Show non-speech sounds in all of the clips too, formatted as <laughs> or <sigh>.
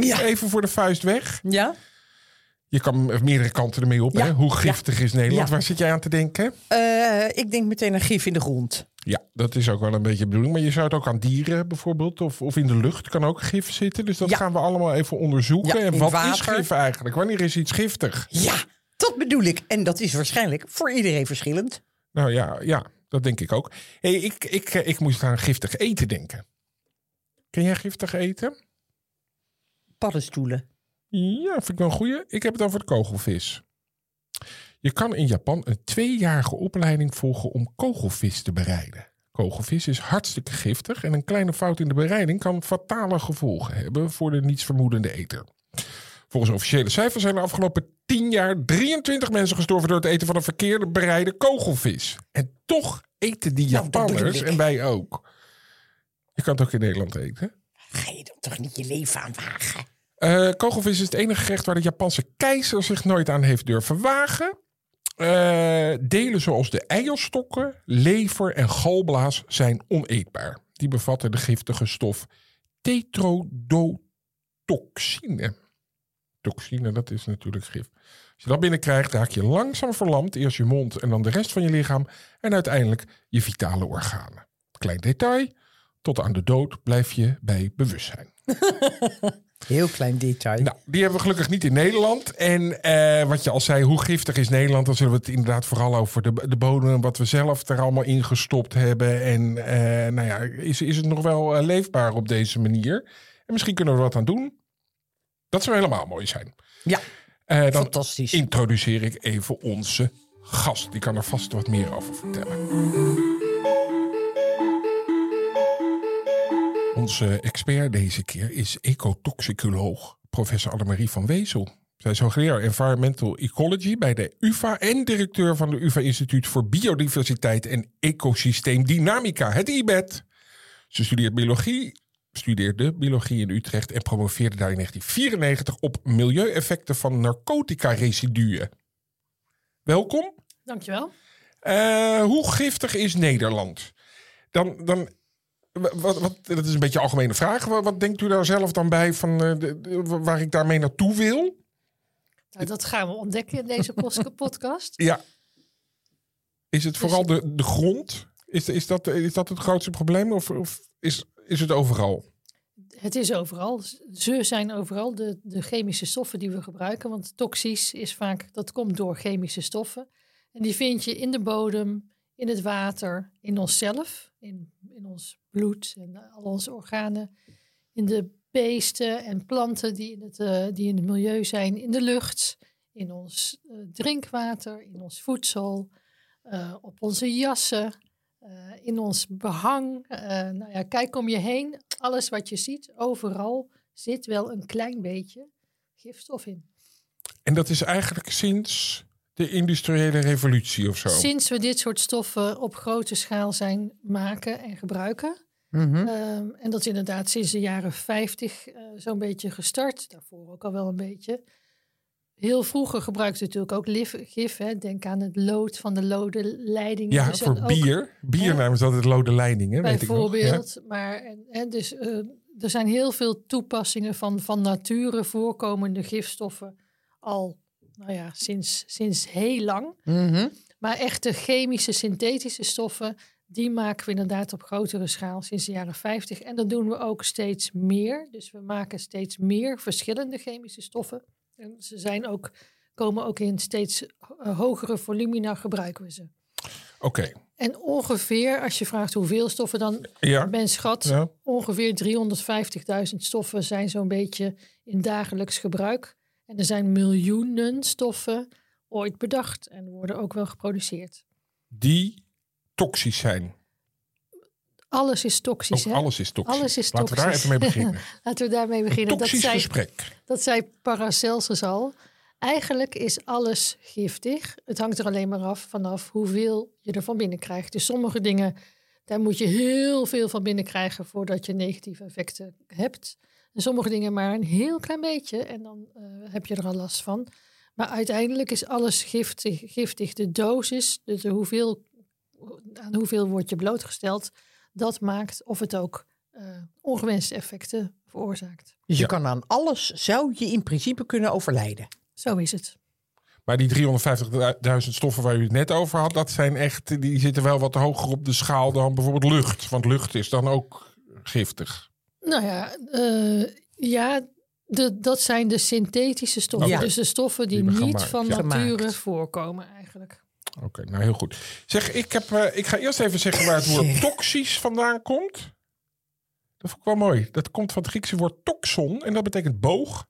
Ja. even voor de vuist weg. Ja? Je kan meerdere kanten ermee op. Ja. Hè? Hoe giftig is Nederland? Waar zit jij aan te denken? Eh, ik denk meteen aan gif in de grond. Ja, dat is ook wel een beetje de bedoeling. Maar je zou het ook aan dieren bijvoorbeeld, of, of in de lucht kan ook gif zitten. Dus dat Ja. gaan we allemaal even onderzoeken. Ja, en wat is gif eigenlijk? Wanneer is iets giftig? Ja, dat bedoel ik. En dat is waarschijnlijk voor iedereen verschillend. Nou ja, ja dat denk ik ook. Hey, ik, ik, eh, ik moest aan giftig eten denken. Ken jij giftig eten? Paddenstoelen. Ja, vind ik wel een goeie. Ik heb het over de kogelvis. Je kan in Japan een tweejarige opleiding volgen om kogelvis te bereiden. Kogelvis is hartstikke giftig en een kleine fout in de bereiding kan fatale gevolgen hebben voor de nietsvermoedende eter. Volgens officiële cijfers zijn de afgelopen 10 jaar 23 mensen gestorven door het eten van een verkeerde bereide kogelvis. En toch eten die Nou, Japanners en wij ook. Je kan het ook in Nederland eten. Ga je dan toch niet je leven aan wagen? Eh, kogelvis is het enige gerecht waar de Japanse keizer zich nooit aan heeft durven wagen. Eh, delen zoals de eierstokken, lever en galblaas zijn oneetbaar. Die bevatten de giftige stof tetrodotoxine. Toxine, dat is natuurlijk gif. Als je dat binnenkrijgt, raak je langzaam verlamd. Eerst je mond en dan de rest van je lichaam. En uiteindelijk je vitale organen. Klein detail. Tot aan de dood blijf je bij bewustzijn. <laughs> Heel klein detail. Nou, die hebben we gelukkig niet in Nederland. En eh, wat je al zei, hoe giftig is Nederland? Dan zullen we het inderdaad vooral over de, de bodem, wat we zelf er allemaal in gestopt hebben. En eh, nou ja, is, is het nog wel eh, leefbaar op deze manier? En misschien kunnen we er wat aan doen. Dat zou helemaal mooi zijn. Ja, Eh, dan fantastisch. introduceer ik even onze gast. Die kan er vast wat meer over vertellen. Onze expert deze keer is ecotoxicoloog professor Annemarie van Wezel. Zij is hoogleraar Environmental Ecology bij de UvA en directeur van de UvA Instituut voor Biodiversiteit en Ecosysteemdynamica, het IBED. Ze studeert biologie, studeerde biologie in Utrecht en promoveerde daar in 1994 op milieueffecten van narcotica-residuen. Welkom. Dankjewel. Eh, hoe giftig is Nederland? Dan, dan, wat, wat, dat is een beetje een algemene vraag. Wat, wat denkt u daar zelf dan bij van eh, de, de- waar ik daarmee naartoe wil? Nou, dat gaan we ontdekken in deze <laughs> podcast. Ja. Is het vooral de, de grond? Is, is, dat, is dat het grootste probleem? Of, of is, is het overal? Het is overal. Ze zijn overal de, de chemische stoffen die we gebruiken. Want toxisch is vaak, dat komt door chemische stoffen. En die vind je in de bodem, in het water, in onszelf, in, in ons bloed en al onze organen. In de beesten en planten die in het, eh, die in het milieu zijn, in de lucht, in ons eh, drinkwater, in ons voedsel, eh, op onze jassen, in ons behang. Eh, nou ja, kijk om je heen. Alles wat je ziet, overal zit wel een klein beetje gifstof in. En dat is eigenlijk sinds de industriële revolutie of zo? Sinds we dit soort stoffen op grote schaal zijn maken en gebruiken. Mhm. Ehm, en dat is inderdaad sinds de jaren 50 eh, zo'n beetje gestart. Daarvoor ook al wel een beetje. Heel vroeger gebruikten we natuurlijk ook lif- gif. Hè. Denk aan het lood van de lode leidingen. ja, Dus voor ook- bier. Bier Ja. namens het lode leidingen, weet ik nog. Ja. Bijvoorbeeld. Maar en, en dus, eh, er zijn heel veel toepassingen van, van nature voorkomende gifstoffen al nou ja, sinds, sinds heel lang. Mhm. Maar echte chemische, synthetische stoffen, die maken we inderdaad op grotere schaal sinds de jaren 50. En dat doen we ook steeds meer. Dus we maken steeds meer verschillende chemische stoffen. En ze zijn ook, komen ook in steeds eh, hogere volumina gebruiken we ze. Oké, En ongeveer, als je vraagt hoeveel stoffen, dan ja. men schat ja. ongeveer 350.000 stoffen zijn zo'n beetje in dagelijks gebruik. En er zijn miljoenen stoffen ooit bedacht en worden ook wel geproduceerd. Die toxisch zijn. Alles is toxisch. Hè? alles is toxisch. Alles is Laten we daar toxisch. even mee beginnen. <laughs> Laten we daarmee beginnen. Dat Toxisch zei, gesprek. dat zei Paracelsus al. Eigenlijk is alles giftig. Het hangt er alleen maar af vanaf hoeveel je er van binnen krijgt. Dus sommige dingen, daar moet je heel veel van binnen krijgen voordat je negatieve effecten hebt. En sommige dingen maar een heel klein beetje en dan eh, heb je er al last van. Maar uiteindelijk is alles giftig. giftig. De dosis, dus de hoeveel, aan hoeveel word je blootgesteld, dat maakt of het ook eh, ongewenste effecten veroorzaakt. Dus je Ja. kan aan alles, zou je in principe kunnen overlijden. Zo is het. Maar die 350.000 stoffen waar u het net over had, dat zijn echt, die zitten wel wat hoger op de schaal dan bijvoorbeeld lucht. Want lucht is dan ook giftig. Nou ja, eh, ja de, dat zijn de synthetische stoffen. Dus de stoffen die, niet gemaakt, van ja. nature Gemaakt. voorkomen eigenlijk. Oké, nou heel goed. Zeg, ik, heb, eh, ik ga eerst even zeggen waar het woord toxisch vandaan komt. Dat vond ik wel mooi. Dat komt van het Griekse woord toxon en dat betekent boog.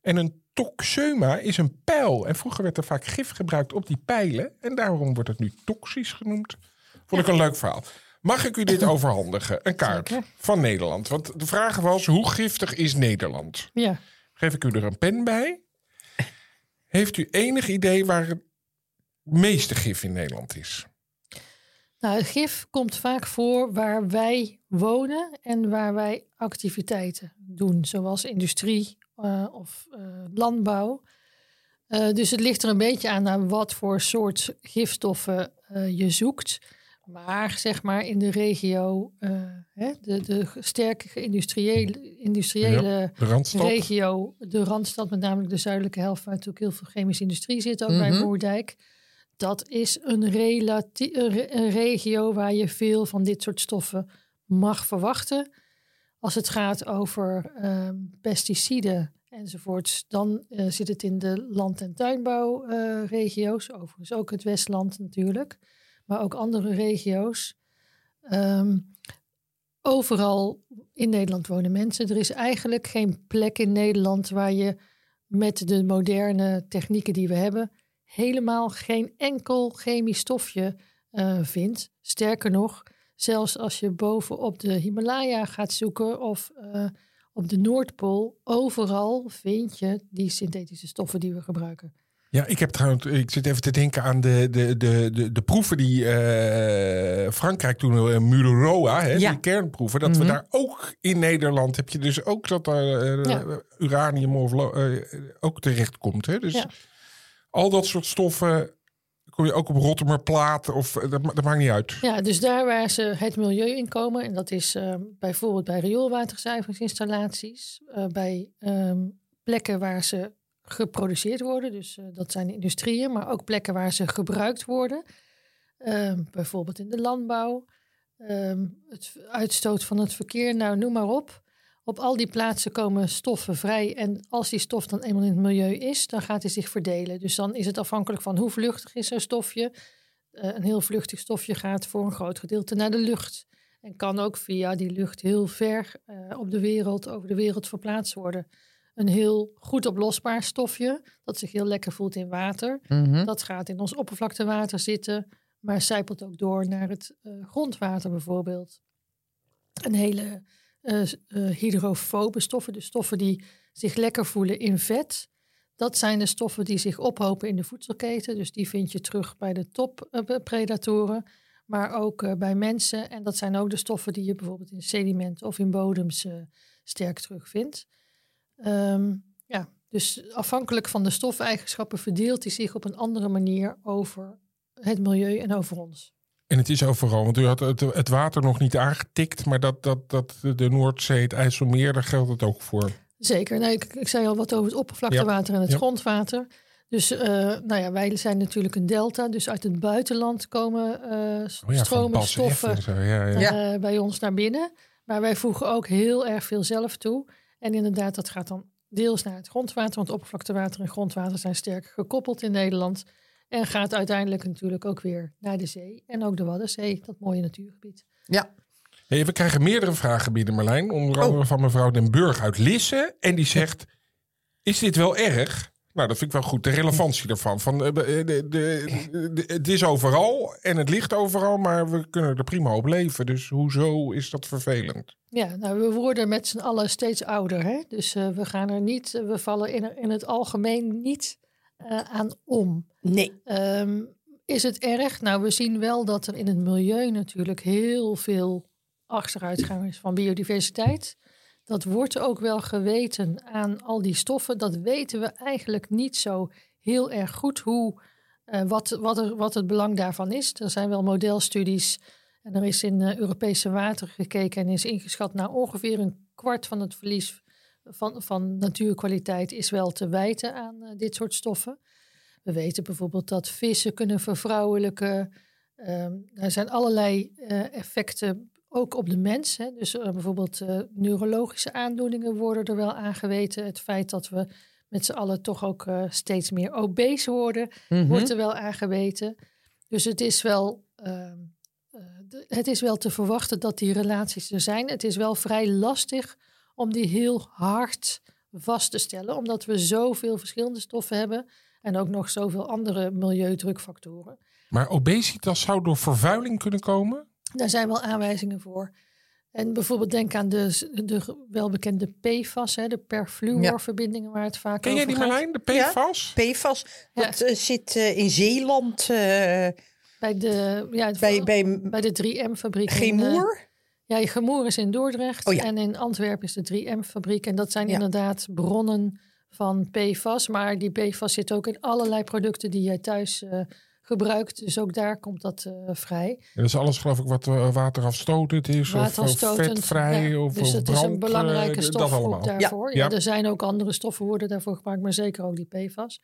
En een toxeuma is een pijl. En vroeger werd er vaak gif gebruikt op die pijlen. En daarom wordt het nu toxisch genoemd. Vond ik een leuk verhaal. Mag ik u dit <laughs> overhandigen? Een kaart Zeker. van Nederland. Want de vraag was, hoe giftig is Nederland? Ja, Geef ik u er een pen bij. Heeft u enig idee waar het meeste gif in Nederland is? nou, gif komt vaak voor waar wij wonen en waar wij activiteiten doen, zoals industrie eh, of eh, landbouw. Eh, dus het ligt er een beetje aan naar wat voor soort gifstoffen je zoekt. Maar zeg maar in de regio, eh, hè, de, de sterke geïndustriële industriële De Randstad? regio, de Randstad, met name de zuidelijke helft, waar natuurlijk heel veel chemische industrie zit, ook bij Mhm. Moerdijk. Dat is een, relati- een re- een regio waar je veel van dit soort stoffen mag verwachten. Als het gaat over ehm, pesticiden enzovoorts, dan eh, zit het in de land- en tuinbouwregio's. overigens ook het Westland natuurlijk, maar ook andere regio's. Ehm, overal in Nederland wonen mensen. Er is eigenlijk geen plek in Nederland waar je met de moderne technieken die we hebben helemaal geen enkel chemisch stofje eh, vindt. Sterker nog, zelfs als je bovenop de Himalaya gaat zoeken of eh, op de Noordpool, overal vind je die synthetische stoffen die we gebruiken. Ja, ik heb trouwens, ik zit even te denken aan de, de, de, de, de proeven die eh, Frankrijk toen, uh, Mururoa, hè, Ja. die kernproeven, dat we daar ook in Nederland heb je dus ook dat er eh, Ja. uranium of ook terecht komt. Hè? Dus Ja. al dat soort stoffen kom je ook op Rotterdamplaat of dat, dat maakt niet uit. Ja, dus daar waar ze het milieu in komen, en dat is bijvoorbeeld bij rioolwaterzuiveringsinstallaties, bij ehm, plekken waar ze geproduceerd worden, dus eh, dat zijn industrieën, maar ook plekken waar ze gebruikt worden, Ehm, bijvoorbeeld in de landbouw, ehm, het uitstoot van het verkeer, nou noem maar op. Op al die plaatsen komen stoffen vrij en als die stof dan eenmaal in het milieu is, dan gaat hij zich verdelen. Dus dan is het afhankelijk van hoe vluchtig is zo'n stofje. Eh, een heel vluchtig stofje gaat voor een groot gedeelte naar de lucht. En kan ook via die lucht heel ver eh, op de wereld, over de wereld verplaatst worden. Een heel goed oplosbaar stofje, dat zich heel lekker voelt in water. Mhm. Dat gaat in ons oppervlaktewater zitten, maar zijpelt ook door naar het eh, grondwater bijvoorbeeld. Een hele eh, hydrofobe stoffen, dus stoffen die zich lekker voelen in vet. Dat zijn de stoffen die zich ophopen in de voedselketen. Dus die vind je terug bij de toppredatoren, maar ook bij mensen. En dat zijn ook de stoffen die je bijvoorbeeld in sedimenten of in bodems sterk terugvindt. Ehm, ja, dus afhankelijk van de stofeigenschappen verdeelt hij zich op een andere manier over het milieu en over ons. En het is overal, want u had het, het water nog niet aangetikt, maar dat, dat, dat de Noordzee, het IJsselmeer, daar geldt het ook voor. Zeker. Nou, ik, ik zei al wat over het oppervlaktewater en het Ja. grondwater. Dus eh, nou ja, wij zijn natuurlijk een delta. Dus uit het buitenland komen eh, Oh ja, stromen stoffen zo, eh, bij ons naar binnen. Maar wij voegen ook heel erg veel zelf toe. En inderdaad, dat gaat dan deels naar het grondwater. Want oppervlaktewater en grondwater zijn sterk gekoppeld in Nederland. En gaat uiteindelijk natuurlijk ook weer naar de zee. En ook de Waddenzee, dat mooie natuurgebied. Ja. Hey, we krijgen meerdere vragen binnen, Marlijn. Onder Oh. andere van mevrouw Den Burg uit Lisse. En die zegt, Is dit wel erg? Nou, dat vind ik wel goed. De relevantie daarvan. Van, eh, de, de, de, de- het is overal en het ligt overal, maar we kunnen er prima op leven. Dus hoezo is dat vervelend? Ja, nou, we worden met z'n allen steeds ouder. Hè? Dus eh, we gaan er niet, we vallen in, in het algemeen niet eh, aan om. Nee. Ehm, is het erg? Nou, we zien wel dat er in het milieu natuurlijk heel veel achteruitgang is van biodiversiteit. Dat wordt ook wel geweten aan al die stoffen. Dat weten we eigenlijk niet zo heel erg goed hoe, eh, wat, wat, er, wat het belang daarvan is. Er zijn wel modelstudies en er is in eh, Europese wateren gekeken en is ingeschat naar ongeveer een kwart van het verlies van, van natuurkwaliteit is wel te wijten aan eh, dit soort stoffen. We weten bijvoorbeeld dat vissen kunnen vervrouwelijken. Ehm, er zijn allerlei effecten ook op de mens. Hè. Dus eh, bijvoorbeeld eh, neurologische aandoeningen worden er wel aangeweten. Het feit dat we met z'n allen toch ook eh, steeds meer obese worden, Mhm. wordt er wel aangeweten. Dus het is wel, ehm, eh, het is wel te verwachten dat die relaties er zijn. Het is wel vrij lastig om die heel hard vast te stellen, omdat we zoveel verschillende stoffen hebben en ook nog zoveel andere milieudrukfactoren. Maar obesitas zou door vervuiling kunnen komen? Daar zijn wel aanwijzingen voor. En bijvoorbeeld denk aan de, de welbekende PFAS, hè, de perfluorverbindingen waar het vaak Ken jij over die gaat. Marlijn, de PFAS? PFAS, Ja. dat eh, zit eh, in Zeeland eh, Bij de, ja, bij, bij bij de 3M-fabriek. Gemoer. Ja, Gemoer is in Dordrecht Oh ja. en in Antwerpen is de 3M-fabriek. En dat zijn Ja. inderdaad bronnen van PFAS. Maar die PFAS zit ook in allerlei producten die jij thuis eh, gebruikt. Dus ook daar komt dat eh, vrij. Ja, dat is alles geloof ik wat eh, waterafstotend is. Of, vetvrij. ja. Of, Dus of het is een belangrijke stof dat ook allemaal. daarvoor. Ja. Ja. er zijn ook andere stoffen worden daarvoor gebruikt, maar zeker ook die PFAS.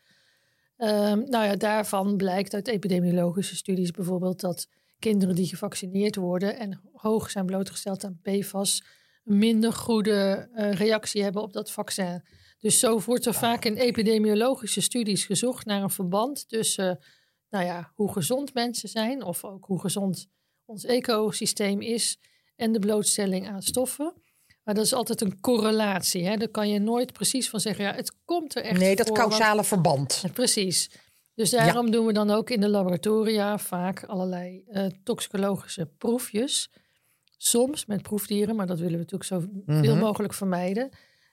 Ehm, nou ja, daarvan blijkt uit epidemiologische studies bijvoorbeeld dat kinderen die gevaccineerd worden en hoog zijn blootgesteld aan PFAS een minder goede eh, reactie hebben op dat vaccin. Dus zo wordt er vaak in epidemiologische studies gezocht naar een verband tussen nou ja, hoe gezond mensen zijn of ook hoe gezond ons ecosysteem is en de blootstelling aan stoffen. Maar dat is altijd een correlatie. Hè? Daar kan je nooit precies van zeggen, ja, het komt er echt Nee, dat voor, want- causale verband. Precies. Dus daarom doen we dan ook in de laboratoria vaak allerlei eh, toxicologische proefjes. Soms met proefdieren, maar dat willen we natuurlijk zo veel Mhm. mogelijk vermijden.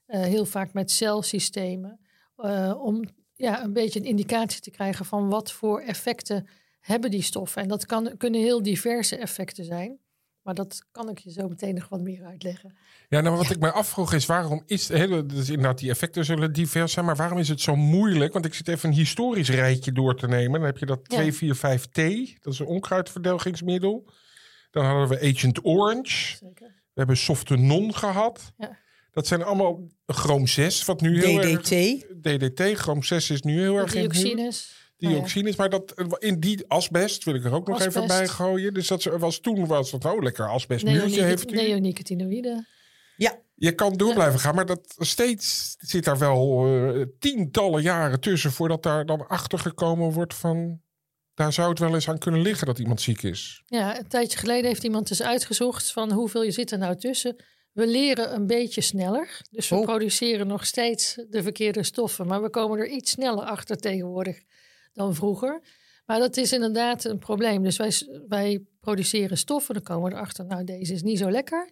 Eh, heel vaak met celsystemen. eh, om ja, een beetje een indicatie te krijgen van wat voor effecten hebben die stoffen. En dat kan, kunnen heel diverse effecten zijn. Maar dat kan ik je zo meteen nog wat meer uitleggen. Ja, nou wat ik mij afvroeg is waarom is hele, dus inderdaad die effecten zullen divers zijn, maar waarom is het zo moeilijk? Want ik zit even een historisch rijtje door te nemen. Dan heb je dat Ja. 245T, dat is een onkruidverdelgingsmiddel. Dan hadden we Agent Orange. Zeker. We hebben Softenon gehad. Ja. Dat zijn allemaal chroom 6, wat nu heel DDT. erg... DDT, chroom 6 is nu heel erg in. Dioxines. Nou ja. Dioxines, maar dat, in die asbest wil ik er ook nog even Asbest. bij gooien. Dus dat was toen was dat oh lekker asbestmuurtje Neonico- heeft u. Neonicotinoïden. Ja, Je kan door blijven gaan, maar dat steeds zit daar wel eh, tientallen jaren tussen voordat daar dan achter gekomen wordt van daar zou het wel eens aan kunnen liggen dat iemand ziek is. Ja, een tijdje geleden heeft iemand dus uitgezocht van hoeveel je zit er nou tussen. We leren een beetje sneller. Dus we Oh. produceren nog steeds de verkeerde stoffen. Maar we komen er iets sneller achter tegenwoordig dan vroeger. Maar dat is inderdaad een probleem. Dus wij, wij produceren stoffen. Dan komen we erachter, nou deze is niet zo lekker.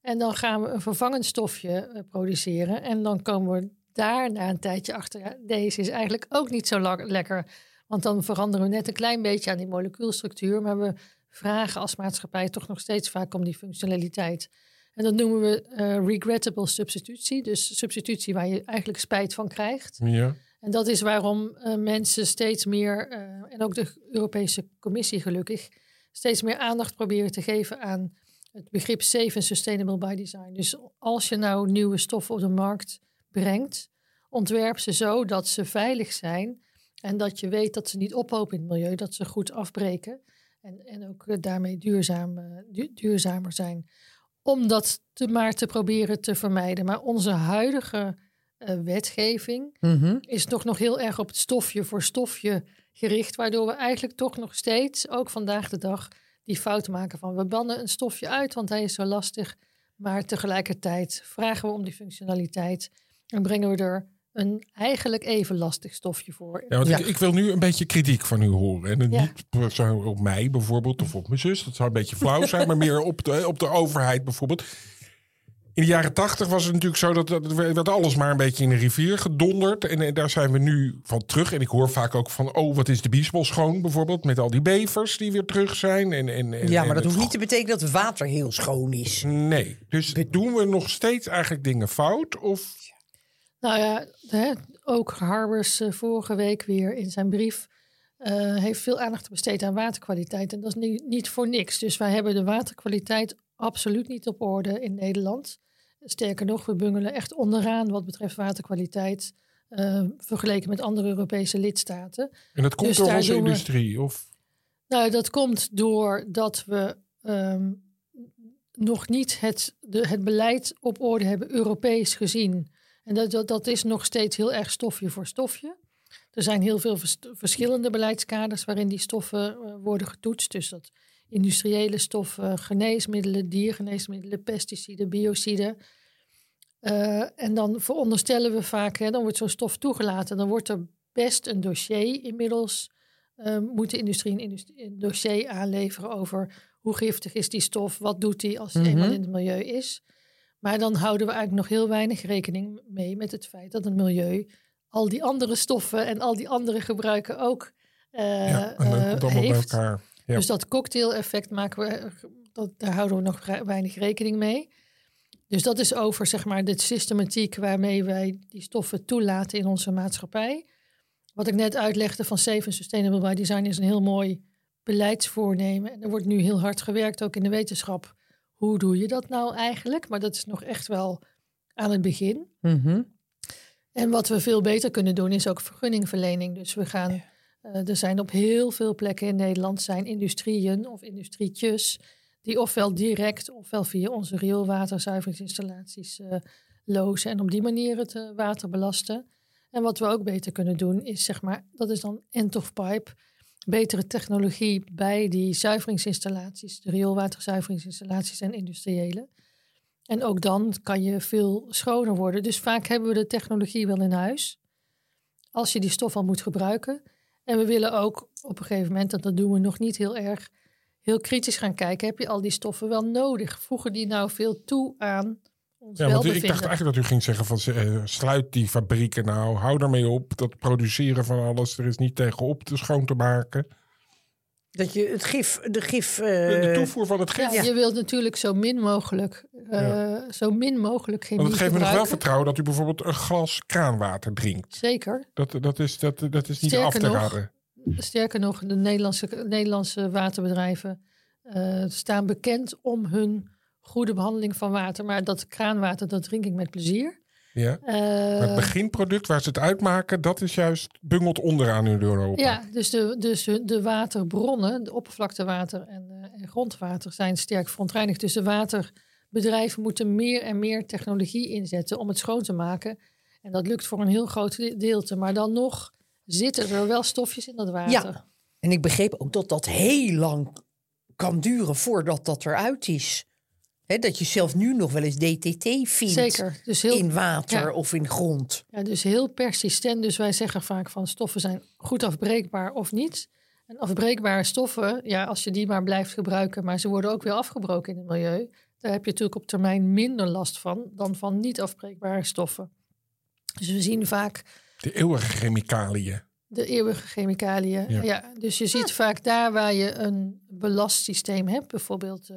En dan gaan we een vervangend stofje eh, produceren. En dan komen we daar na een tijdje achter. Ja, deze is eigenlijk ook niet zo lekker. Want dan veranderen we net een klein beetje aan die molecuulstructuur. Maar we vragen als maatschappij toch nog steeds vaak om die functionaliteit. En dat noemen we eh, regrettable substitutie. Dus substitutie waar je eigenlijk spijt van krijgt. Ja. En dat is waarom eh, mensen steeds meer, eh, en ook de Europese Commissie gelukkig, steeds meer aandacht proberen te geven aan het begrip safe en sustainable by design. Dus als je nou nieuwe stoffen op de markt brengt, ontwerp ze zo dat ze veilig zijn en dat je weet dat ze niet ophopen in het milieu, dat ze goed afbreken en, en ook daarmee duurzaam, du- duurzamer zijn. Om dat te, maar te proberen te vermijden. Maar onze huidige eh, wetgeving Mhm. is toch nog heel erg op het stofje voor stofje gericht, waardoor we eigenlijk toch nog steeds, ook vandaag de dag, die fout maken van we bannen een stofje uit, want hij is zo lastig, maar tegelijkertijd vragen we om die functionaliteit en brengen we er een eigenlijk even lastig stofje voor. Ja, want Ja. Ik, ik wil nu een beetje kritiek van u horen. En Ja. niet zo op mij bijvoorbeeld of op mijn zus. Dat zou een beetje flauw zijn, maar meer op de, op de overheid bijvoorbeeld. In de jaren tachtig was het natuurlijk zo dat, dat er werd alles maar een beetje in de rivier gedonderd. En, eh, daar zijn we nu van terug. En ik hoor vaak ook van, oh, wat is de Biesbos schoon bijvoorbeeld. Met al die bevers die weer terug zijn. En, en, en, Ja, maar en dat hoeft niet te betekenen dat het water heel schoon is. Nee, dus doen we nog steeds eigenlijk dingen fout? Of Nou ja, hè, ook Harbers eh, vorige week weer in zijn brief eh, heeft veel aandacht besteed aan waterkwaliteit. En dat is niet, niet voor niks. Dus wij hebben de waterkwaliteit absoluut niet op orde in Nederland. Sterker nog, we bungelen echt onderaan wat betreft waterkwaliteit. eh, vergeleken met andere Europese lidstaten. en dat komt Dus door onze we- industrie? Of Nou, dat komt doordat we ehm, nog niet het, de, het beleid op orde hebben, Europees gezien. En dat, dat, dat is nog steeds heel erg stofje voor stofje. Er zijn heel veel vers- verschillende beleidskaders waarin die stoffen eh, worden getoetst. Dus dat industriële stoffen, geneesmiddelen, diergeneesmiddelen, pesticiden, biociden. Eh, en dan veronderstellen we vaak, hè, dan wordt zo'n stof toegelaten. Dan wordt er best een dossier inmiddels eh, moet de industrie een, industrie een dossier aanleveren over hoe giftig is die stof, wat doet die als het Mhm. eenmaal in het milieu is. Maar dan houden we eigenlijk nog heel weinig rekening mee met het feit dat het milieu al die andere stoffen en al die andere gebruiken ook eh, ja, en eh, allemaal bij heeft. elkaar. Ja. Dus dat cocktail-effect maken we, dat, daar houden we nog weinig rekening mee. Dus dat is over zeg maar de systematiek waarmee wij die stoffen toelaten in onze maatschappij. Wat ik net uitlegde van Safe Sustainable by Design is een heel mooi beleidsvoornemen. En er wordt nu heel hard gewerkt, ook in de wetenschap. Hoe doe je dat nou eigenlijk? Maar dat is nog echt wel aan het begin. Mhm. En wat we veel beter kunnen doen is ook vergunningverlening. Dus we gaan, eh, er zijn op heel veel plekken in Nederland zijn industrieën of industrietjes die ofwel direct ofwel via onze rioolwaterzuiveringsinstallaties eh lozen en op die manier het eh, water belasten. En wat we ook beter kunnen doen is zeg maar, dat is dan end of pipe, betere technologie bij die zuiveringsinstallaties, de rioolwaterzuiveringsinstallaties en industriële. En ook dan kan je veel schoner worden. Dus vaak hebben we de technologie wel in huis. Als je die stof al moet gebruiken. En we willen ook op een gegeven moment, en dat doen we nog niet heel erg, heel kritisch gaan kijken. Heb je al die stoffen wel nodig? Voegen die nou veel toe aan ons Ja, want ik dacht eigenlijk dat u ging zeggen van eh, sluit die fabrieken nou, hou daarmee op. Dat produceren van alles, er is niet tegenop te schoon te maken. Dat je het gif, de gif... De- eh, de toevoer van het gif. Ja, je wilt natuurlijk zo min mogelijk, eh, zo min mogelijk chemie Want het geeft me nog wel vertrouwen dat u bijvoorbeeld een glas kraanwater drinkt. Zeker. Dat, dat, is, dat, dat is niet Sterker af te nog, raden. Sterker nog, de Nederlandse, Nederlandse waterbedrijven eh, staan bekend om hun goede behandeling van water. Maar dat kraanwater, dat drink ik met plezier. Ja. Eh, Maar het beginproduct waar ze het uitmaken, dat is juist bungelt onderaan in Europa. ja, dus de, dus de waterbronnen, de oppervlaktewater en, eh, en grondwater zijn sterk verontreinigd. Dus de waterbedrijven moeten meer en meer technologie inzetten om het schoon te maken. En dat lukt voor een heel groot de- deelte. Maar dan nog zitten er wel stofjes in dat water. Ja. En ik begreep ook dat dat heel lang kan duren voordat dat eruit is. Hè, dat je zelf nu nog wel eens DTT vindt Zeker. Dus heel, in water ja. of in grond. Ja, dus heel persistent. Dus wij zeggen vaak van stoffen zijn goed afbreekbaar of niet. En afbreekbare stoffen, ja, als je die maar blijft gebruiken, maar ze worden ook weer afgebroken in het milieu, daar heb je natuurlijk op termijn minder last van dan van niet afbreekbare stoffen. Dus we zien vaak De eeuwige chemicaliën. de eeuwige chemicaliën. Ja. Ja. dus je ziet vaak daar waar je een belastsysteem hebt, bijvoorbeeld, eh,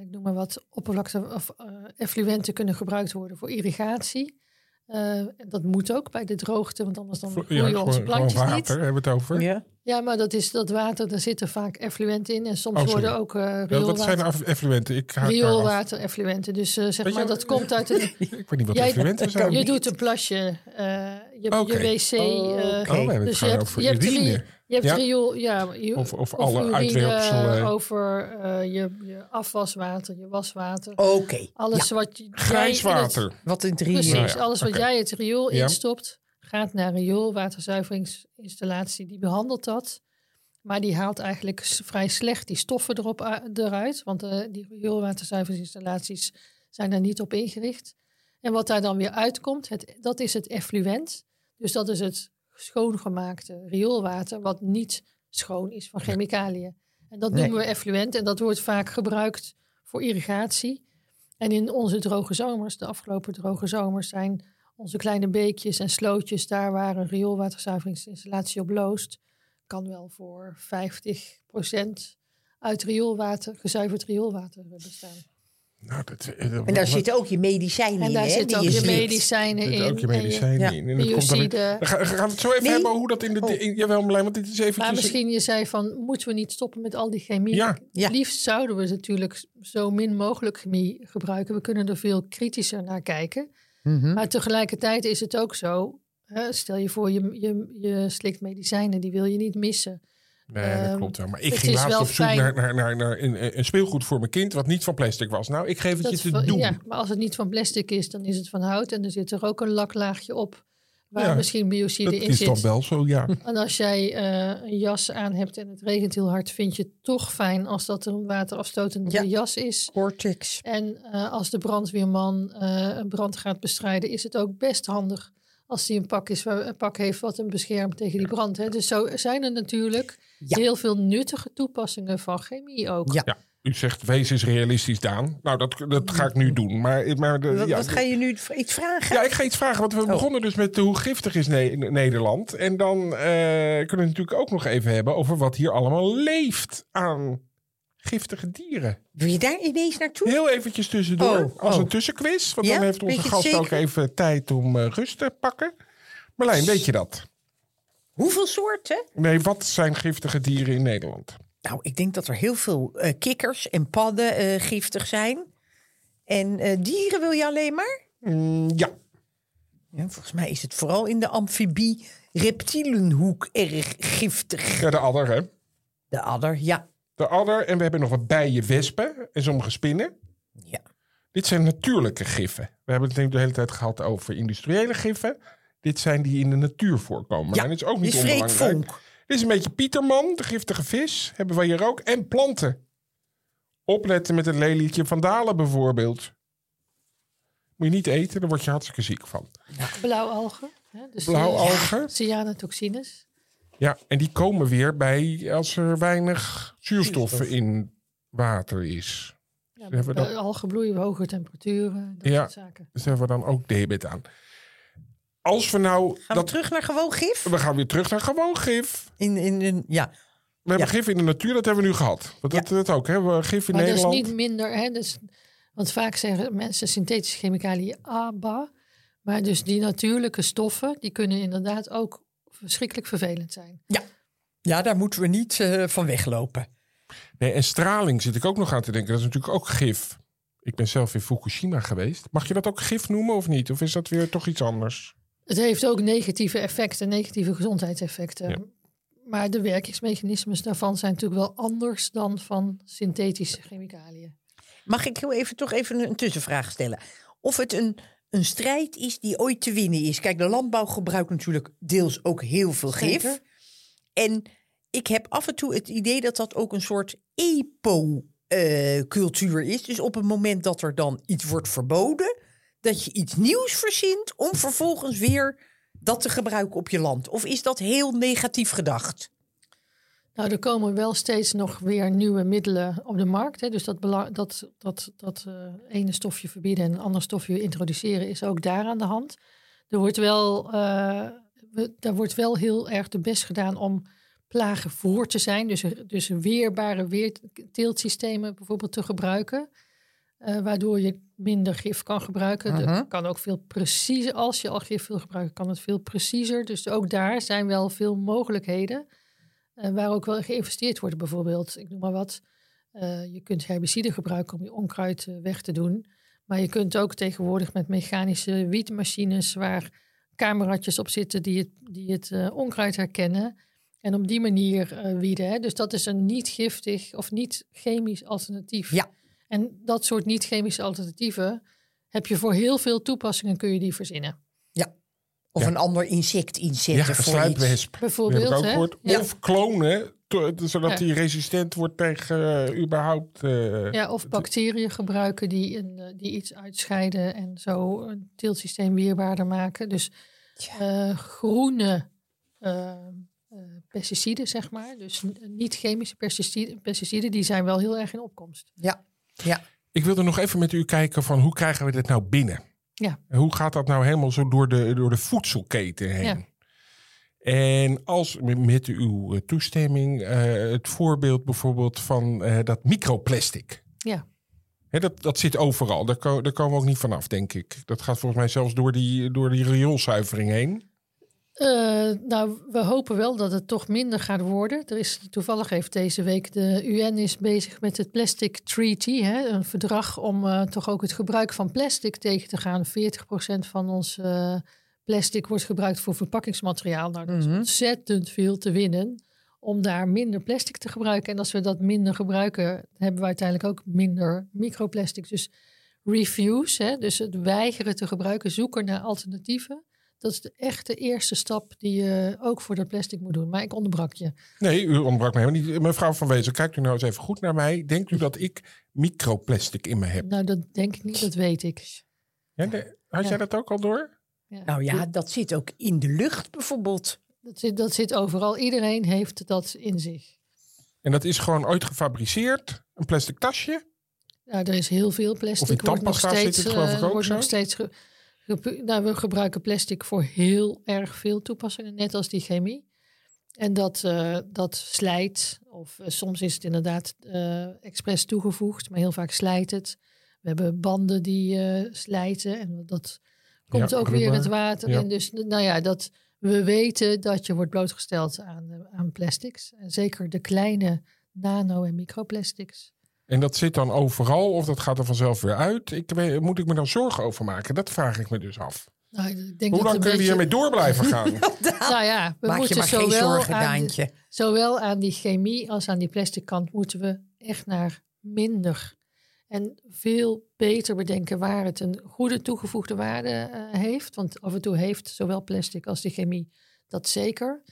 ik noem maar wat, oppervlakte of eh, effluenten kunnen gebruikt worden voor irrigatie. Eh, en dat moet ook bij de droogte, want anders dan Voor- groeien Ja, onze gewoon, gewoon plantjes water niet. hebben we het over. Ja. Ja, maar dat is dat water, daar zitten vaak effluenten in. En soms Oh, worden ook eh Ja, wat rioolwater, zijn effluenten? Ik rioolwater effluenten. Dus zeg je maar, dat komt uit het... <laughs> Ik weet niet wat Jij- effluenten zijn. Je doet een plasje, eh, je, je wc... eh, Oh, Oh, we hebben het dus je hebt, over je hebt, je hebt Ja. riool, ja, je- Of- of alle urine, uitwerpselen. Over eh, je, je afwaswater, je waswater. Oké. Alles wat je, Grijs jij in het- water. Wat in drie Precies, Nou ja, alles wat jij het riool Ja. instopt, gaat naar een rioolwaterzuiveringsinstallatie. Die behandelt dat. Maar die haalt eigenlijk vrij slecht die stoffen erop eruit. Want eh, die rioolwaterzuiveringsinstallaties zijn daar niet op ingericht. En wat daar dan weer uitkomt, het, dat is het effluent. Dus dat is het schoongemaakte rioolwater, wat niet schoon is van chemicaliën. En dat Nee. noemen we effluent en dat wordt vaak gebruikt voor irrigatie. En in onze droge zomers, de afgelopen droge zomers, zijn onze kleine beekjes en slootjes, daar waar een rioolwaterzuiveringsinstallatie op loost, kan wel voor 50% uit rioolwater, gezuiverd rioolwater bestaan. Nou, dat, eh, dat- En daar zitten ook je medicijnen En in, daar zitten ook je medicijnen in. ook je en medicijnen ja, in. En dat komt dan weer- biocide. Dan gaan, we het zo even Nee. hebben hoe dat in de... Oh. in- jawel, Marlijn, want dit is eventjes... Maar misschien je zei van, moeten we niet stoppen met al die chemie? Ja. Ja. Liefst zouden we natuurlijk zo min mogelijk chemie gebruiken. We kunnen er veel kritischer naar kijken. Mhm. Maar tegelijkertijd is het ook zo, hè, stel je voor je, je, je slikt medicijnen, die wil je niet missen. Nee, dat Ehm, klopt wel. Maar ik ging is laatst op zoek fijn- naar, naar, naar, naar een, een speelgoed voor mijn kind... wat niet van plastic was. Nou, ik geef het je te doen. ja, maar als het niet van plastic is, dan is het van hout. En er zit er ook een laklaagje op, waar Ja, misschien biocide dat in is zit. dan wel zo, ja. <laughs> En als jij eh, een jas aan hebt en het regent heel hard, vind je het toch fijn als dat een waterafstotende Ja. jas is. Cortex. En eh, als de brandweerman eh, een brand gaat bestrijden, is het ook best handig als hij een pak, is, waar- een pak heeft wat hem beschermt tegen die brand. Hè. Dus zo zijn er natuurlijk Ja. heel veel nuttige toepassingen van chemie ook. Ja. ja. U zegt, wees eens realistisch, Daan. Nou, dat, dat ga ik nu doen. Maar, maar de, Wat, ja, wat ga je nu iets vragen? Ja, ik ga iets vragen. Want we Oh. begonnen dus met hoe giftig is Ne- Nederland. En dan eh, kunnen we het natuurlijk ook nog even hebben over wat hier allemaal leeft aan giftige dieren. Wil je daar ineens naartoe? Heel eventjes tussendoor, Oh, als oh. een tussenquiz. Want Ja, dan heeft onze gast ook even tijd om eh, rust te pakken. Marlijn, weet je dat? Hoeveel soorten? Nee, wat zijn giftige dieren in Nederland? Nou, ik denk dat er heel veel eh, kikkers en padden eh, giftig zijn. En dieren wil je alleen maar? Mm, ja, Ja, volgens mij is het vooral in de amfibie reptielenhoek erg giftig. ja, de adder, hè? De adder, ja. De adder. En we hebben nog wat bijen, wespen en sommige spinnen. ja. Dit zijn natuurlijke giffen. We hebben het natuurlijk de hele tijd gehad over industriële giffen. Dit zijn die in de natuur voorkomen. Ja, en is ook niet onbelangrijk. Dit is een beetje Pieterman, de giftige vis. Hebben we hier ook. En planten. Opletten met een lelietje van Dalen bijvoorbeeld. Moet je niet eten, daar word je hartstikke ziek van. Blauwalgen. Hè, dus Blauwalgen. Cyanatoxines. Ja, en die komen weer bij als er weinig zuurstof Zuurstof. in water is. Ja, hebben algen bloeien, hoge temperaturen, dat Ja. soort zaken. Dus daar hebben we dan ook debet aan. Als we nou... Gaan we dat, terug naar gewoon gif? we gaan weer terug naar gewoon gif. In, in, in, ja. We hebben Ja. gif in de natuur, dat hebben we nu gehad. Dat, dat ook, hè? We gif in Maar Nederland. dat is niet minder, hè, dus, want vaak zeggen mensen synthetische chemicaliën ABA. Maar dus die natuurlijke stoffen, die kunnen inderdaad ook verschrikkelijk vervelend zijn. ja, daar moeten we niet eh, van weglopen. Nee, en straling zit ik ook nog aan te denken. Dat is natuurlijk ook gif. Ik ben zelf in Fukushima geweest. Mag je dat ook gif noemen of niet? Of is dat weer toch iets anders? Het heeft ook negatieve effecten, negatieve gezondheidseffecten. Ja. Maar de werkingsmechanismes daarvan zijn natuurlijk wel anders dan van synthetische chemicaliën. Mag ik heel even toch even een tussenvraag stellen? Of het een, een strijd is die ooit te winnen is. Kijk, de landbouw gebruikt natuurlijk deels ook heel veel gif. Zeker. En ik heb af en toe het idee dat dat ook een soort epo-cultuur is. Dus op het moment dat er dan iets wordt verboden, dat je iets nieuws verzint om vervolgens weer dat te gebruiken op je land. Of is dat heel negatief gedacht? Nou, er komen wel steeds nog weer nieuwe middelen op de markt. Hè. Dus dat, bela- dat, dat, dat eh, ene stofje verbieden en een ander stofje introduceren is ook daar aan de hand. Er wordt wel, eh, we- daar wordt wel heel erg de best gedaan om plagen voor te zijn. Dus, dus weerbare weerteeltsystemen bijvoorbeeld te gebruiken. eh, waardoor je minder gif kan gebruiken. Mhm. Dat kan ook veel preciezer. Als je al gif wil gebruiken, kan het veel preciezer. Dus ook daar zijn wel veel mogelijkheden. Eh, waar ook wel geïnvesteerd wordt, bijvoorbeeld. Ik noem maar wat. Eh, je kunt herbiciden gebruiken om je onkruid eh, weg te doen. Maar je kunt ook tegenwoordig met mechanische wietmachines... waar cameraatjes op zitten die het, die het onkruid herkennen... en op die manier wieden. Hè. Dus dat is een niet giftig of niet chemisch alternatief. Ja. En dat soort niet chemische alternatieven... heb je voor heel veel toepassingen kun je die verzinnen. Of Ja. een ander insect inzetten Ja, een voor iets. Bijvoorbeeld, ook hè? Ja. Of klonen zodat Ja. die resistent wordt tegen eh, überhaupt... eh, Ja, of bacteriën gebruiken die, een, eh, die iets uitscheiden en zo een teeltsysteem weerbaarder maken. Dus eh, groene pesticiden, zeg maar. Dus niet chemische pesticiden, pesticiden, die zijn wel heel erg in opkomst. Ja, ja. Ik wilde nog even met u kijken van hoe krijgen we dit nou binnen? Ja. En Hoe gaat dat nou helemaal zo door de, door de voedselketen heen? Ja. En als met uw eh, toestemming eh, het voorbeeld bijvoorbeeld van eh, dat microplastic. Ja. Dat, dat zit overal. Daar, ko- daar komen we ook niet vanaf, denk ik. Dat gaat volgens mij zelfs door die, door die rioolzuivering heen. Eh, nou, we hopen wel dat het toch minder gaat worden. Er is toevallig heeft deze week de UN is bezig met het Plastic Treaty, hè, een verdrag om eh, toch ook het gebruik van plastic tegen te gaan. 40% van ons eh, plastic wordt gebruikt voor verpakkingsmateriaal. Nou, dat is Mhm. ontzettend veel te winnen om daar minder plastic te gebruiken. En als we dat minder gebruiken, hebben we uiteindelijk ook minder microplastic. Dus refuse, hè, dus het weigeren te gebruiken, zoeken naar alternatieven. Dat is de echte eerste stap die je ook voor dat plastic moet doen. Maar ik onderbrak je. Nee, u ontbrak me helemaal niet. Mevrouw Van Wezen, kijkt u nou eens even goed naar mij. Denkt u dat ik microplastic in me heb? Nou, dat denk ik niet, dat weet ik. Ja, de- had Ja. jij dat ook al door? Ja. Nou ja, dat zit ook in de lucht bijvoorbeeld. Dat zit, dat zit overal. Iedereen heeft dat in zich. En dat is gewoon ooit gefabriceerd. Een plastic tasje. Ja, er is heel veel plastic. Of in wordt nog steeds, zit het geloof ik eh, ook wordt zo. nog steeds nou, we gebruiken plastic voor heel erg veel toepassingen, net als die chemie. En dat, eh, dat slijt, of eh, soms is het inderdaad eh expres toegevoegd, maar heel vaak slijt het. We hebben banden die slijten en dat komt Ja, ook weer het water Ja. in. Dus nou ja, dat, we weten dat je wordt blootgesteld aan, aan plastics. En zeker de kleine nano- en microplastics. En dat zit dan overal of dat gaat er vanzelf weer uit? Ik, weet- moet ik me dan zorgen over maken? Dat vraag ik me dus af. Nou, ik denk Hoe dat lang kunnen we beetje- hiermee door blijven gaan? <laughs> Nou ja, we Maak je moeten maar geen zowel zorgen, aan, de- zowel aan die chemie als aan die plastic kant moeten we echt naar minder. En veel beter bedenken waar het een goede toegevoegde waarde eh, heeft. Want af en toe heeft zowel plastic als die chemie dat zeker.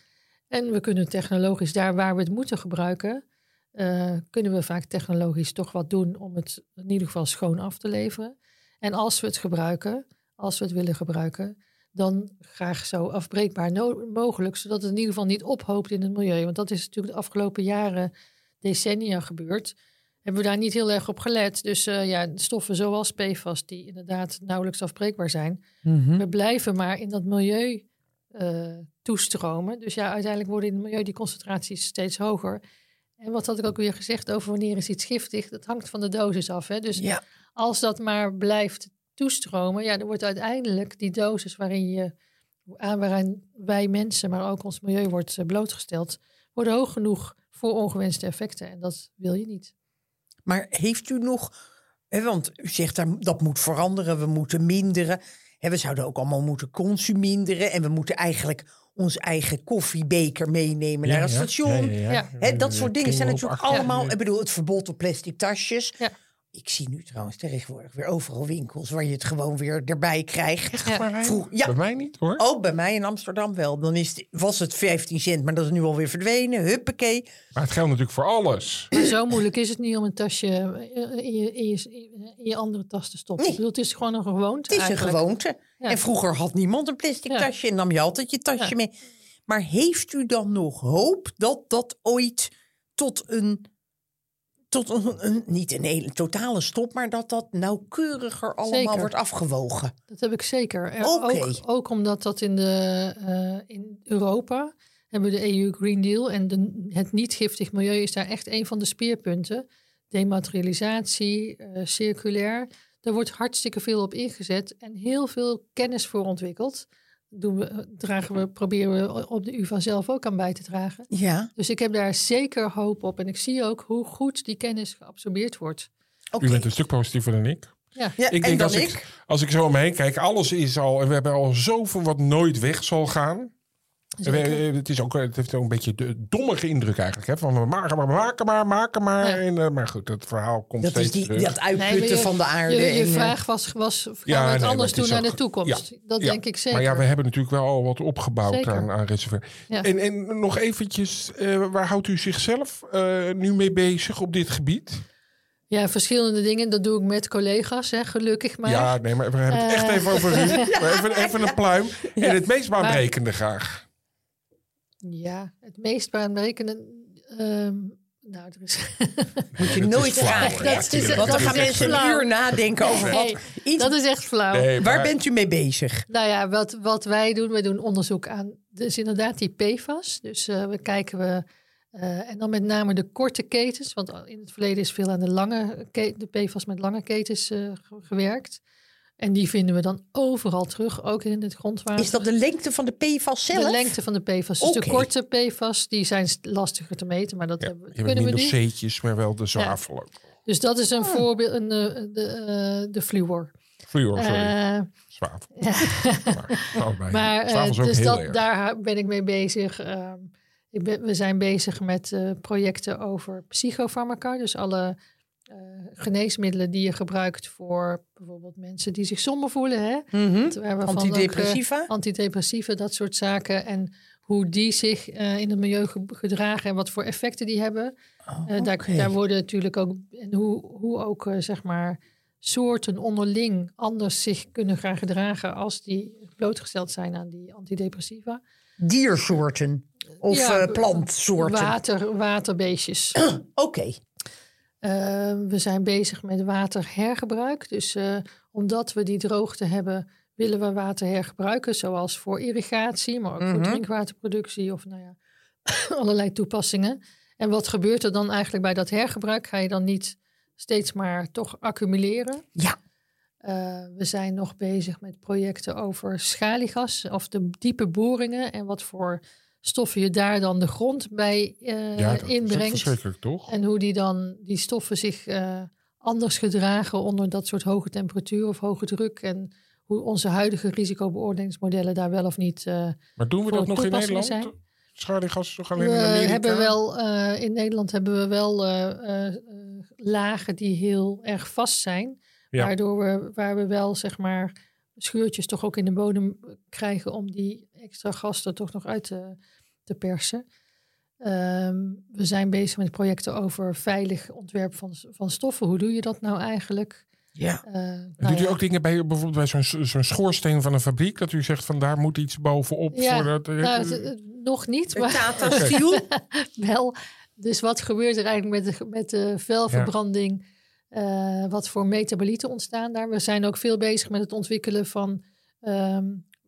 En we kunnen technologisch daar waar we het moeten gebruiken, eh, kunnen we vaak technologisch toch wat doen om het in ieder geval schoon af te leveren. En als we het gebruiken, als we het willen gebruiken, dan graag zo afbreekbaar no- mogelijk, zodat het in ieder geval niet ophoopt in het milieu. Want dat is natuurlijk de afgelopen jaren, decennia gebeurd. Hebben we daar niet heel erg op gelet. Dus eh, ja, stoffen zoals PFAS, die inderdaad nauwelijks afbreekbaar zijn, Mhm. we blijven maar in dat milieu eh, toestromen. Dus ja, uiteindelijk worden in het milieu die concentraties steeds hoger. En wat had ik ook weer gezegd over wanneer is iets giftig? Dat hangt van de dosis af. Hè? Dus Ja, als dat maar blijft toestromen, ja, dan wordt uiteindelijk die dosis waarin je aan waarin wij mensen, maar ook ons milieu wordt eh, blootgesteld, worden hoog genoeg voor ongewenste effecten. En dat wil je niet. maar heeft u nog... Hè, want u zegt dat moet veranderen, we moeten minderen. Hè, we zouden ook allemaal moeten consuminderen. En we moeten eigenlijk ons eigen koffiebeker meenemen naar het station. Dat soort dingen zijn natuurlijk allemaal... Ik bedoel, het verbod op plastic tasjes. Ik zie nu trouwens tegenwoordig weer overal winkels... waar je het gewoon weer erbij krijgt. Ja. Vroeg- ja. Bij mij niet hoor. Ook bij mij in Amsterdam wel. Dan is het, was het 15 cent, maar dat is nu alweer verdwenen. Huppakee. Maar het geldt natuurlijk voor alles. Maar zo moeilijk is het niet om een tasje eh, in je, in je, in je andere tas te stoppen. Nee. Ik bedoel, het is gewoon een gewoonte. Het is een gewoonte. Ja. En vroeger had niemand een plastic Ja. tasje en nam je altijd je tasje Ja. mee. Maar heeft u dan nog hoop dat dat ooit tot een, tot een, een- niet een hele totale stop, maar dat dat nauwkeuriger allemaal Zeker. wordt afgewogen? Dat heb ik zeker. Er-. Ook, ook omdat dat in, de, eh, in Europa hebben we de EU Green Deal en de, het niet giftig milieu is daar echt een van de speerpunten. Dematerialisatie, eh, circulair. Daar wordt hartstikke veel op ingezet en heel veel kennis voor ontwikkeld. Doen we, dragen we, proberen we op de UvA zelf ook aan bij te dragen. Ja, Dus ik heb daar zeker hoop op en ik zie ook hoe goed die kennis geabsorbeerd wordt. oké. U bent een stuk positiever dan ik. Ja, Ja, Ik en denk dan als ik? ik, als ik zo om me heen kijk, alles is al, en we hebben al zoveel wat nooit weg zal gaan. Zeker. Eh, Het, is ook, het heeft ook een beetje de dommige indruk eigenlijk. Hè? Van we maken maar, we maken maar, maken maar. Ja. En, eh, maar goed, het verhaal komt Dat steeds is die, terug. dat uitputten Nee, maar je- van de aarde. Je, je en, eh, vraag was, was gaan Ja, we het nee, anders het doen naar de toekomst? Dat Ja. denk ik zeker. Maar ja, we hebben natuurlijk wel al wat opgebouwd Zeker. aan, aan reservoir. En, en nog eventjes, eh, waar houdt u zichzelf eh, nu mee bezig op dit gebied? Ja, verschillende dingen. Dat doe ik met collega's, hè, gelukkig maar. Ja, nee, maar we hebben het echt Eh. even over u. Maar Even, even een pluim. En het meest baanbrekende graag. Ja, het meest baanbrekende... ehm nou, er is... <laughs> moet je dat nooit vragen. Dat is- Want dan gaan mensen een uur nadenken over Nee, wat. Iets, dat is echt flauw. Nee, waar bent u mee bezig? Nou ja, wat, wat wij doen, wij doen onderzoek aan, dus inderdaad die PFAS. Dus eh, we kijken we, eh, en dan met name de korte ketens, want in het verleden is veel aan de lange, ke- de PFAS met lange ketens eh, ge- gewerkt. En die vinden we dan overal terug, ook in het grondwater. Is dat de lengte van de PFAS zelf? de lengte van de PFAS. Dus de korte PFAS, die zijn st- lastiger te meten, maar dat Ja, hebben, je hebt kunnen we niet. C'tjes, maar wel de zwavel ook. Dus dat is Ah. een voorbeeld, een, eh, de, eh, de fluor. Fluor, sorry. Eh, zwavel. <laughs> Maar, allebei. Maar zwavel is ook dus heel dat, erg. daar ben ik mee bezig. Ehm, ik ben, we zijn bezig met eh, projecten over psychofarmaca. Dus alle eh, geneesmiddelen die je gebruikt voor bijvoorbeeld mensen die zich somber voelen. Hè? We van ook, eh, Antidepressiva? antidepressiva, dat soort zaken. En hoe die zich eh, in het milieu ge- gedragen en wat voor effecten die hebben. Oh, daar, daar worden natuurlijk ook, en hoe, hoe ook zeg maar soorten onderling anders zich kunnen gaan gedragen als die blootgesteld zijn aan die antidepressiva. Diersoorten of Ja, plantsoorten. Water, waterbeestjes. <clears throat> Oké. Eh, we zijn bezig met waterhergebruik. Dus eh, omdat we die droogte hebben, willen we water hergebruiken. Zoals voor irrigatie, maar ook voor Mhm. drinkwaterproductie of nou ja, <coughs> allerlei toepassingen. En wat gebeurt er dan eigenlijk bij dat hergebruik? Ga je dan niet steeds maar toch accumuleren? Ja. Eh, we zijn nog bezig met projecten over schaliegas of de diepe boringen en wat voor stoffen je daar dan de grond bij eh, ja, dat is ook inbrengt. verschrikkelijk, toch? En hoe die dan die stoffen zich eh, anders gedragen onder dat soort hoge temperatuur of hoge druk. En hoe onze huidige risicobeoordelingsmodellen daar wel of niet. eh, Maar doen we dat nog in Nederland? zijn. Schaliegas is toch we in Amerika? hebben wel in Nederland hebben we wel lagen die heel erg vast zijn. Ja. Waardoor we, waar we wel zeg maar schuurtjes toch ook in de bodem krijgen om die extra gas er toch nog uit te, te persen. Ehm, we zijn bezig met projecten over veilig ontwerp van, van stoffen. Hoe doe je dat nou eigenlijk? Ja. Eh, nou Doet u ook dingen bij bijvoorbeeld bij zo'n zo'n schoorsteen van een fabriek? Dat u zegt van daar moet iets bovenop. Ja, voor dat, Nou, het- het- nog niet, maar Tata Steel. <laughs> wel. Dus wat gebeurt er eigenlijk met de, met de vuilverbranding? Eh, wat voor metabolieten ontstaan daar? We zijn ook veel bezig met het ontwikkelen van ehm,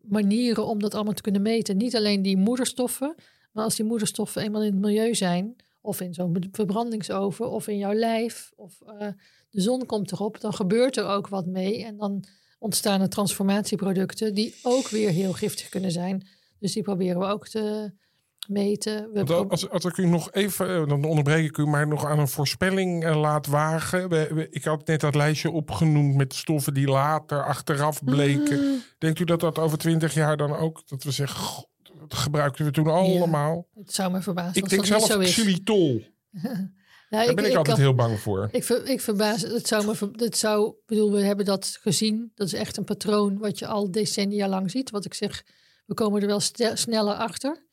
manieren om dat allemaal te kunnen meten. Niet alleen die moederstoffen, maar als die moederstoffen eenmaal in het milieu zijn, of in zo'n verbrandingsoven, of in jouw lijf, of eh, de zon komt erop, dan gebeurt er ook wat mee. En dan ontstaan er transformatieproducten die ook weer heel giftig kunnen zijn. Dus die proberen we ook te meten. We als, als ik u nog even, eh, dan onderbreek ik u, maar nog aan een voorspelling eh, laat wagen. We, we- ik had net dat lijstje opgenoemd met stoffen die later achteraf bleken. Mm. Denkt u dat dat over twintig jaar dan ook, dat we zeggen, "God, dat gebruikten we toen allemaal? Het zou me verbazen Ik als denk dat niet zelf zo is. xylitol. Ja, <laughs> Daar ben ik, altijd kan- heel bang voor. Ik, ver, ik verbaas, het zou me, het zou, ik bedoel, we hebben dat gezien. Dat is echt een patroon wat je al decennia lang ziet. Wat ik zeg, we komen er wel sneller achter.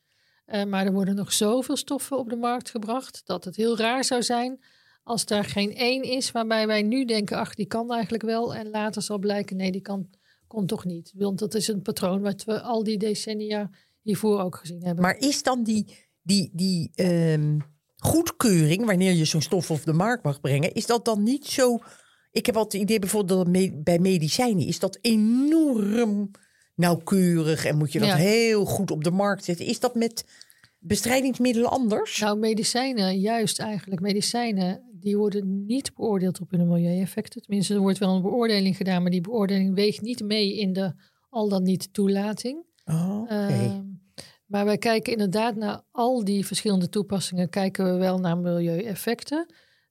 Eh, maar er worden nog zoveel stoffen op de markt gebracht dat het heel raar zou zijn als daar geen één is waarbij wij nu denken, ach, die kan eigenlijk wel. En later zal blijken, nee, die kan, kon toch niet. Want dat is een patroon wat we al die decennia hiervoor ook gezien hebben. Maar is dan die, die, die ehm, goedkeuring, wanneer je zo'n stof op de markt mag brengen, is dat dan niet zo... Ik heb altijd het idee bijvoorbeeld dat bij medicijnen is dat enorm nauwkeurig en moet je dat Ja. heel goed op de markt zetten. Is dat met bestrijdingsmiddelen anders? Nou, medicijnen, juist eigenlijk. Medicijnen, die worden niet beoordeeld op hun milieueffecten. Tenminste, er wordt wel een beoordeling gedaan, maar die beoordeling weegt niet mee in de al dan niet toelating. Oh, Oké. Ehm, maar wij kijken inderdaad naar al die verschillende toepassingen, kijken we wel naar milieueffecten.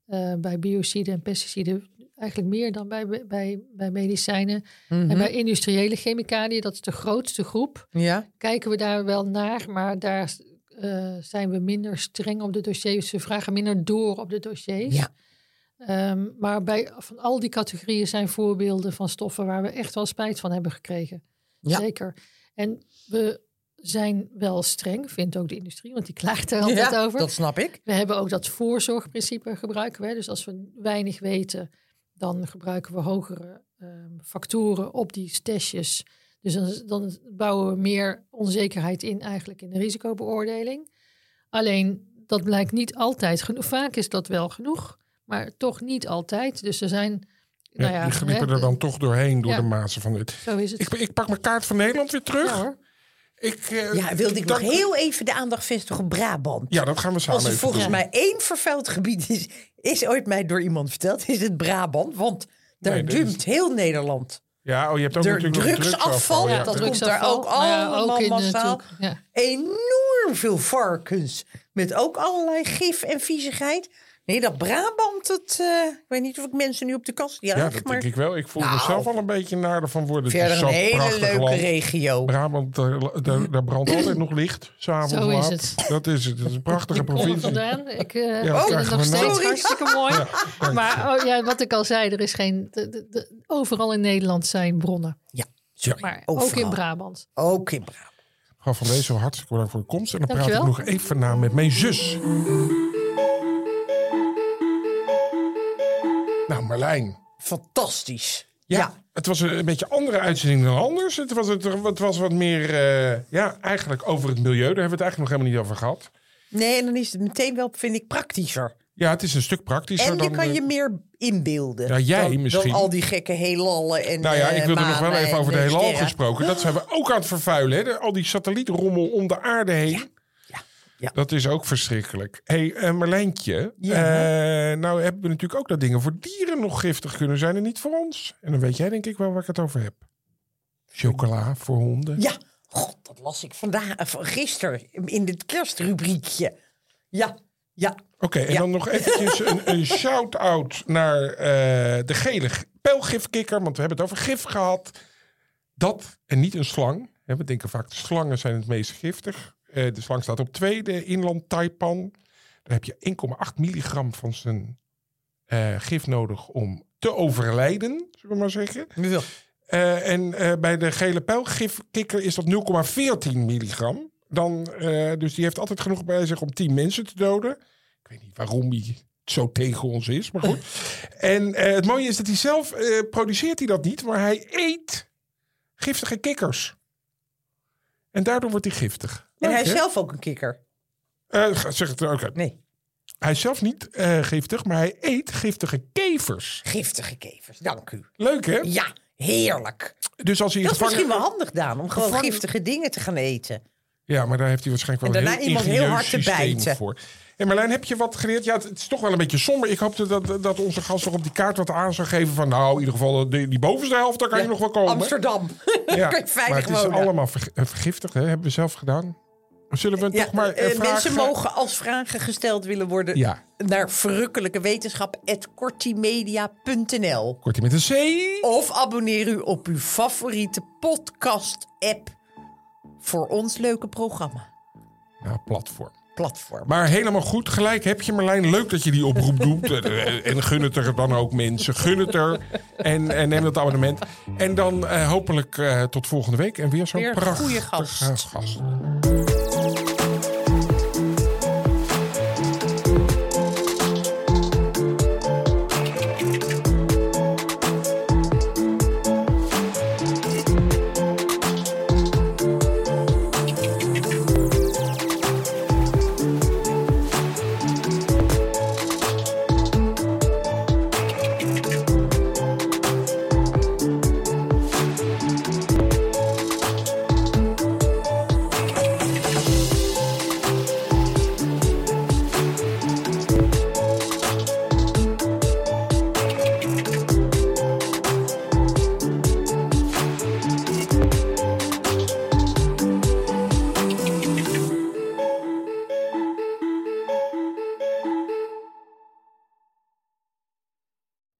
Eh, bij biociden en pesticiden eigenlijk meer dan bij, bij, bij medicijnen. Mhm. En bij industriële chemicaliën, dat is de grootste groep, Ja, kijken we daar wel naar. Maar daar eh, zijn we minder streng op de dossiers. We vragen minder door op de dossiers. Ja. Ehm, maar bij, van al die categorieën zijn voorbeelden van stoffen waar we echt wel spijt van hebben gekregen. Ja. Zeker. En we zijn wel streng, vindt ook de industrie, want die klaagt er altijd ja over. dat snap ik. We hebben ook dat voorzorgprincipe gebruiken we. Dus als we weinig weten, dan gebruiken we hogere ehm, factoren op die stashes. Dus dan, dan bouwen we meer onzekerheid in eigenlijk in de risicobeoordeling. Alleen dat blijkt niet altijd genoeg. Vaak is dat wel genoeg, maar toch niet altijd. Dus er zijn. Ja, nou ja, die glippen hè, er dan toch doorheen door Ja. de mazen van dit. Zo is het. Ik, ik pak mijn kaart van Nederland weer terug. ja. Ik, eh, Ja, wilde ik nog heel even de aandacht vestigen op Brabant. Ja, dat gaan we samen Als er even volgens doen. mij één vervuild gebied is, is ooit mij door iemand verteld, is het Brabant. Want daar Nee, dat is- dumpt heel Nederland. Ja, oh, je hebt ook Er natuurlijk drugsafval, Ja, dat ja. komt daar ook Nou ja, allemaal in, eh, massaal. ja. Enorm veel varkens. Met ook allerlei gif en viezigheid. Nee, dat Brabant, dat, eh, ik weet niet of ik mensen nu op de kast jaag. Ja, dat maar denk ik wel. Ik voel Nou. mezelf al een beetje naar ervan worden. Het is verder een zo'n hele leuke land. regio. Brabant, daar, daar, daar brandt <clears throat> altijd nog licht. S'avonds Zo is laat. het. Dat is het. Het is een prachtige Ik provincie. Ik eh dat vind het krijgen nog steeds nooit. hartstikke mooi. <laughs> maar oh, ja, wat ik al zei, er is geen. de- de- de- overal in Nederland zijn bronnen. Ja, sorry. Maar ook in Brabant. Ook in Brabant. Ga van deze hartstikke bedankt voor de komst. En dan praat ik nog even na met mijn zus. Fantastisch. Ja, Ja. het was een, een beetje andere uitzending dan anders. Het was, het, het was wat meer, eh, ja, eigenlijk over het milieu. Daar hebben we het eigenlijk nog helemaal niet over gehad. Nee, en dan is het meteen wel, vind ik, praktischer. Ja, het is een stuk praktischer En je dan... kan je meer inbeelden. Ja, jij dan, misschien. Dan al die gekke heelallen en Nou ja, ik eh, wilde nog wel even over de heelal gesproken. Dat zijn we ook aan het vervuilen. Hè? Al die satellietrommel om de aarde heen. ja, ja. Dat is ook verschrikkelijk. Hé, hey, eh, Marlijntje. Ja. eh, nou hebben we natuurlijk ook dat dingen voor dieren nog giftig kunnen zijn en niet voor ons. En dan weet jij denk ik wel waar ik het over heb. Chocola voor honden. Ja, god, dat las ik vandaag, eh, van gisteren in dit kerstrubriekje. Ja, ja. Oké, en Ja. dan nog eventjes een, een <laughs> shout-out naar de gele pijlgifkikker. Want we hebben het over gif gehad. Dat en niet een slang. We denken vaak slangen zijn het meest giftig. Eh, de slang staat op twee, de inland taipan. Daar heb je 1,8 milligram van zijn eh, gif nodig om te overlijden, zullen we maar zeggen. ja. Eh, en bij de gele pijlgifkikker is dat 0,14 milligram. Dan, dus die heeft altijd genoeg bij zich om 10 mensen te doden. Ik weet niet waarom hij zo tegen ons is, maar goed. <laughs> en het mooie is dat hij zelf produceert hij dat niet, maar hij eet giftige kikkers. En daardoor wordt hij giftig. En hij is zelf ook een kikker. Eh, zeg het ook uit. Nee, Hij is zelf niet eh, giftig, maar hij eet giftige kevers. giftige kevers, dank u. Leuk hè? Ja, heerlijk. Dus als hij Dat is gevangen- misschien wel handig, Daan, om gewoon Gevangen- giftige dingen te gaan eten. Ja, maar daar heeft hij waarschijnlijk wel En een daarna heel iemand heel hard te systeem bijten. voor. En Marlijn, heb je wat geleerd? Ja, het, het is toch wel een beetje somber. Ik hoopte dat, dat onze gast nog op die kaart wat aan zou geven van... nou, in ieder geval die, die bovenste helft, daar kan je nog wel komen. Amsterdam. <laughs> Ja, kan je veilig maar het is wonen. allemaal verg- eh, vergiftigd, hè? hebben we zelf gedaan. Zullen we Ja, toch maar eh, eh, vragen... mensen mogen als vragen gesteld willen worden Ja. naar verrukkelijke. Kortie met een C. Of abonneer u op uw favoriete podcast-app voor ons leuke programma. Nou, platform. Platform. Maar helemaal goed, gelijk heb je Marlijn. Leuk dat je die oproep <laughs> doet. Eh, en gun het er dan ook mensen. Gun het er. En, en neem dat abonnement. En dan hopelijk tot volgende week. En weer zo'n prachtige gast. gast.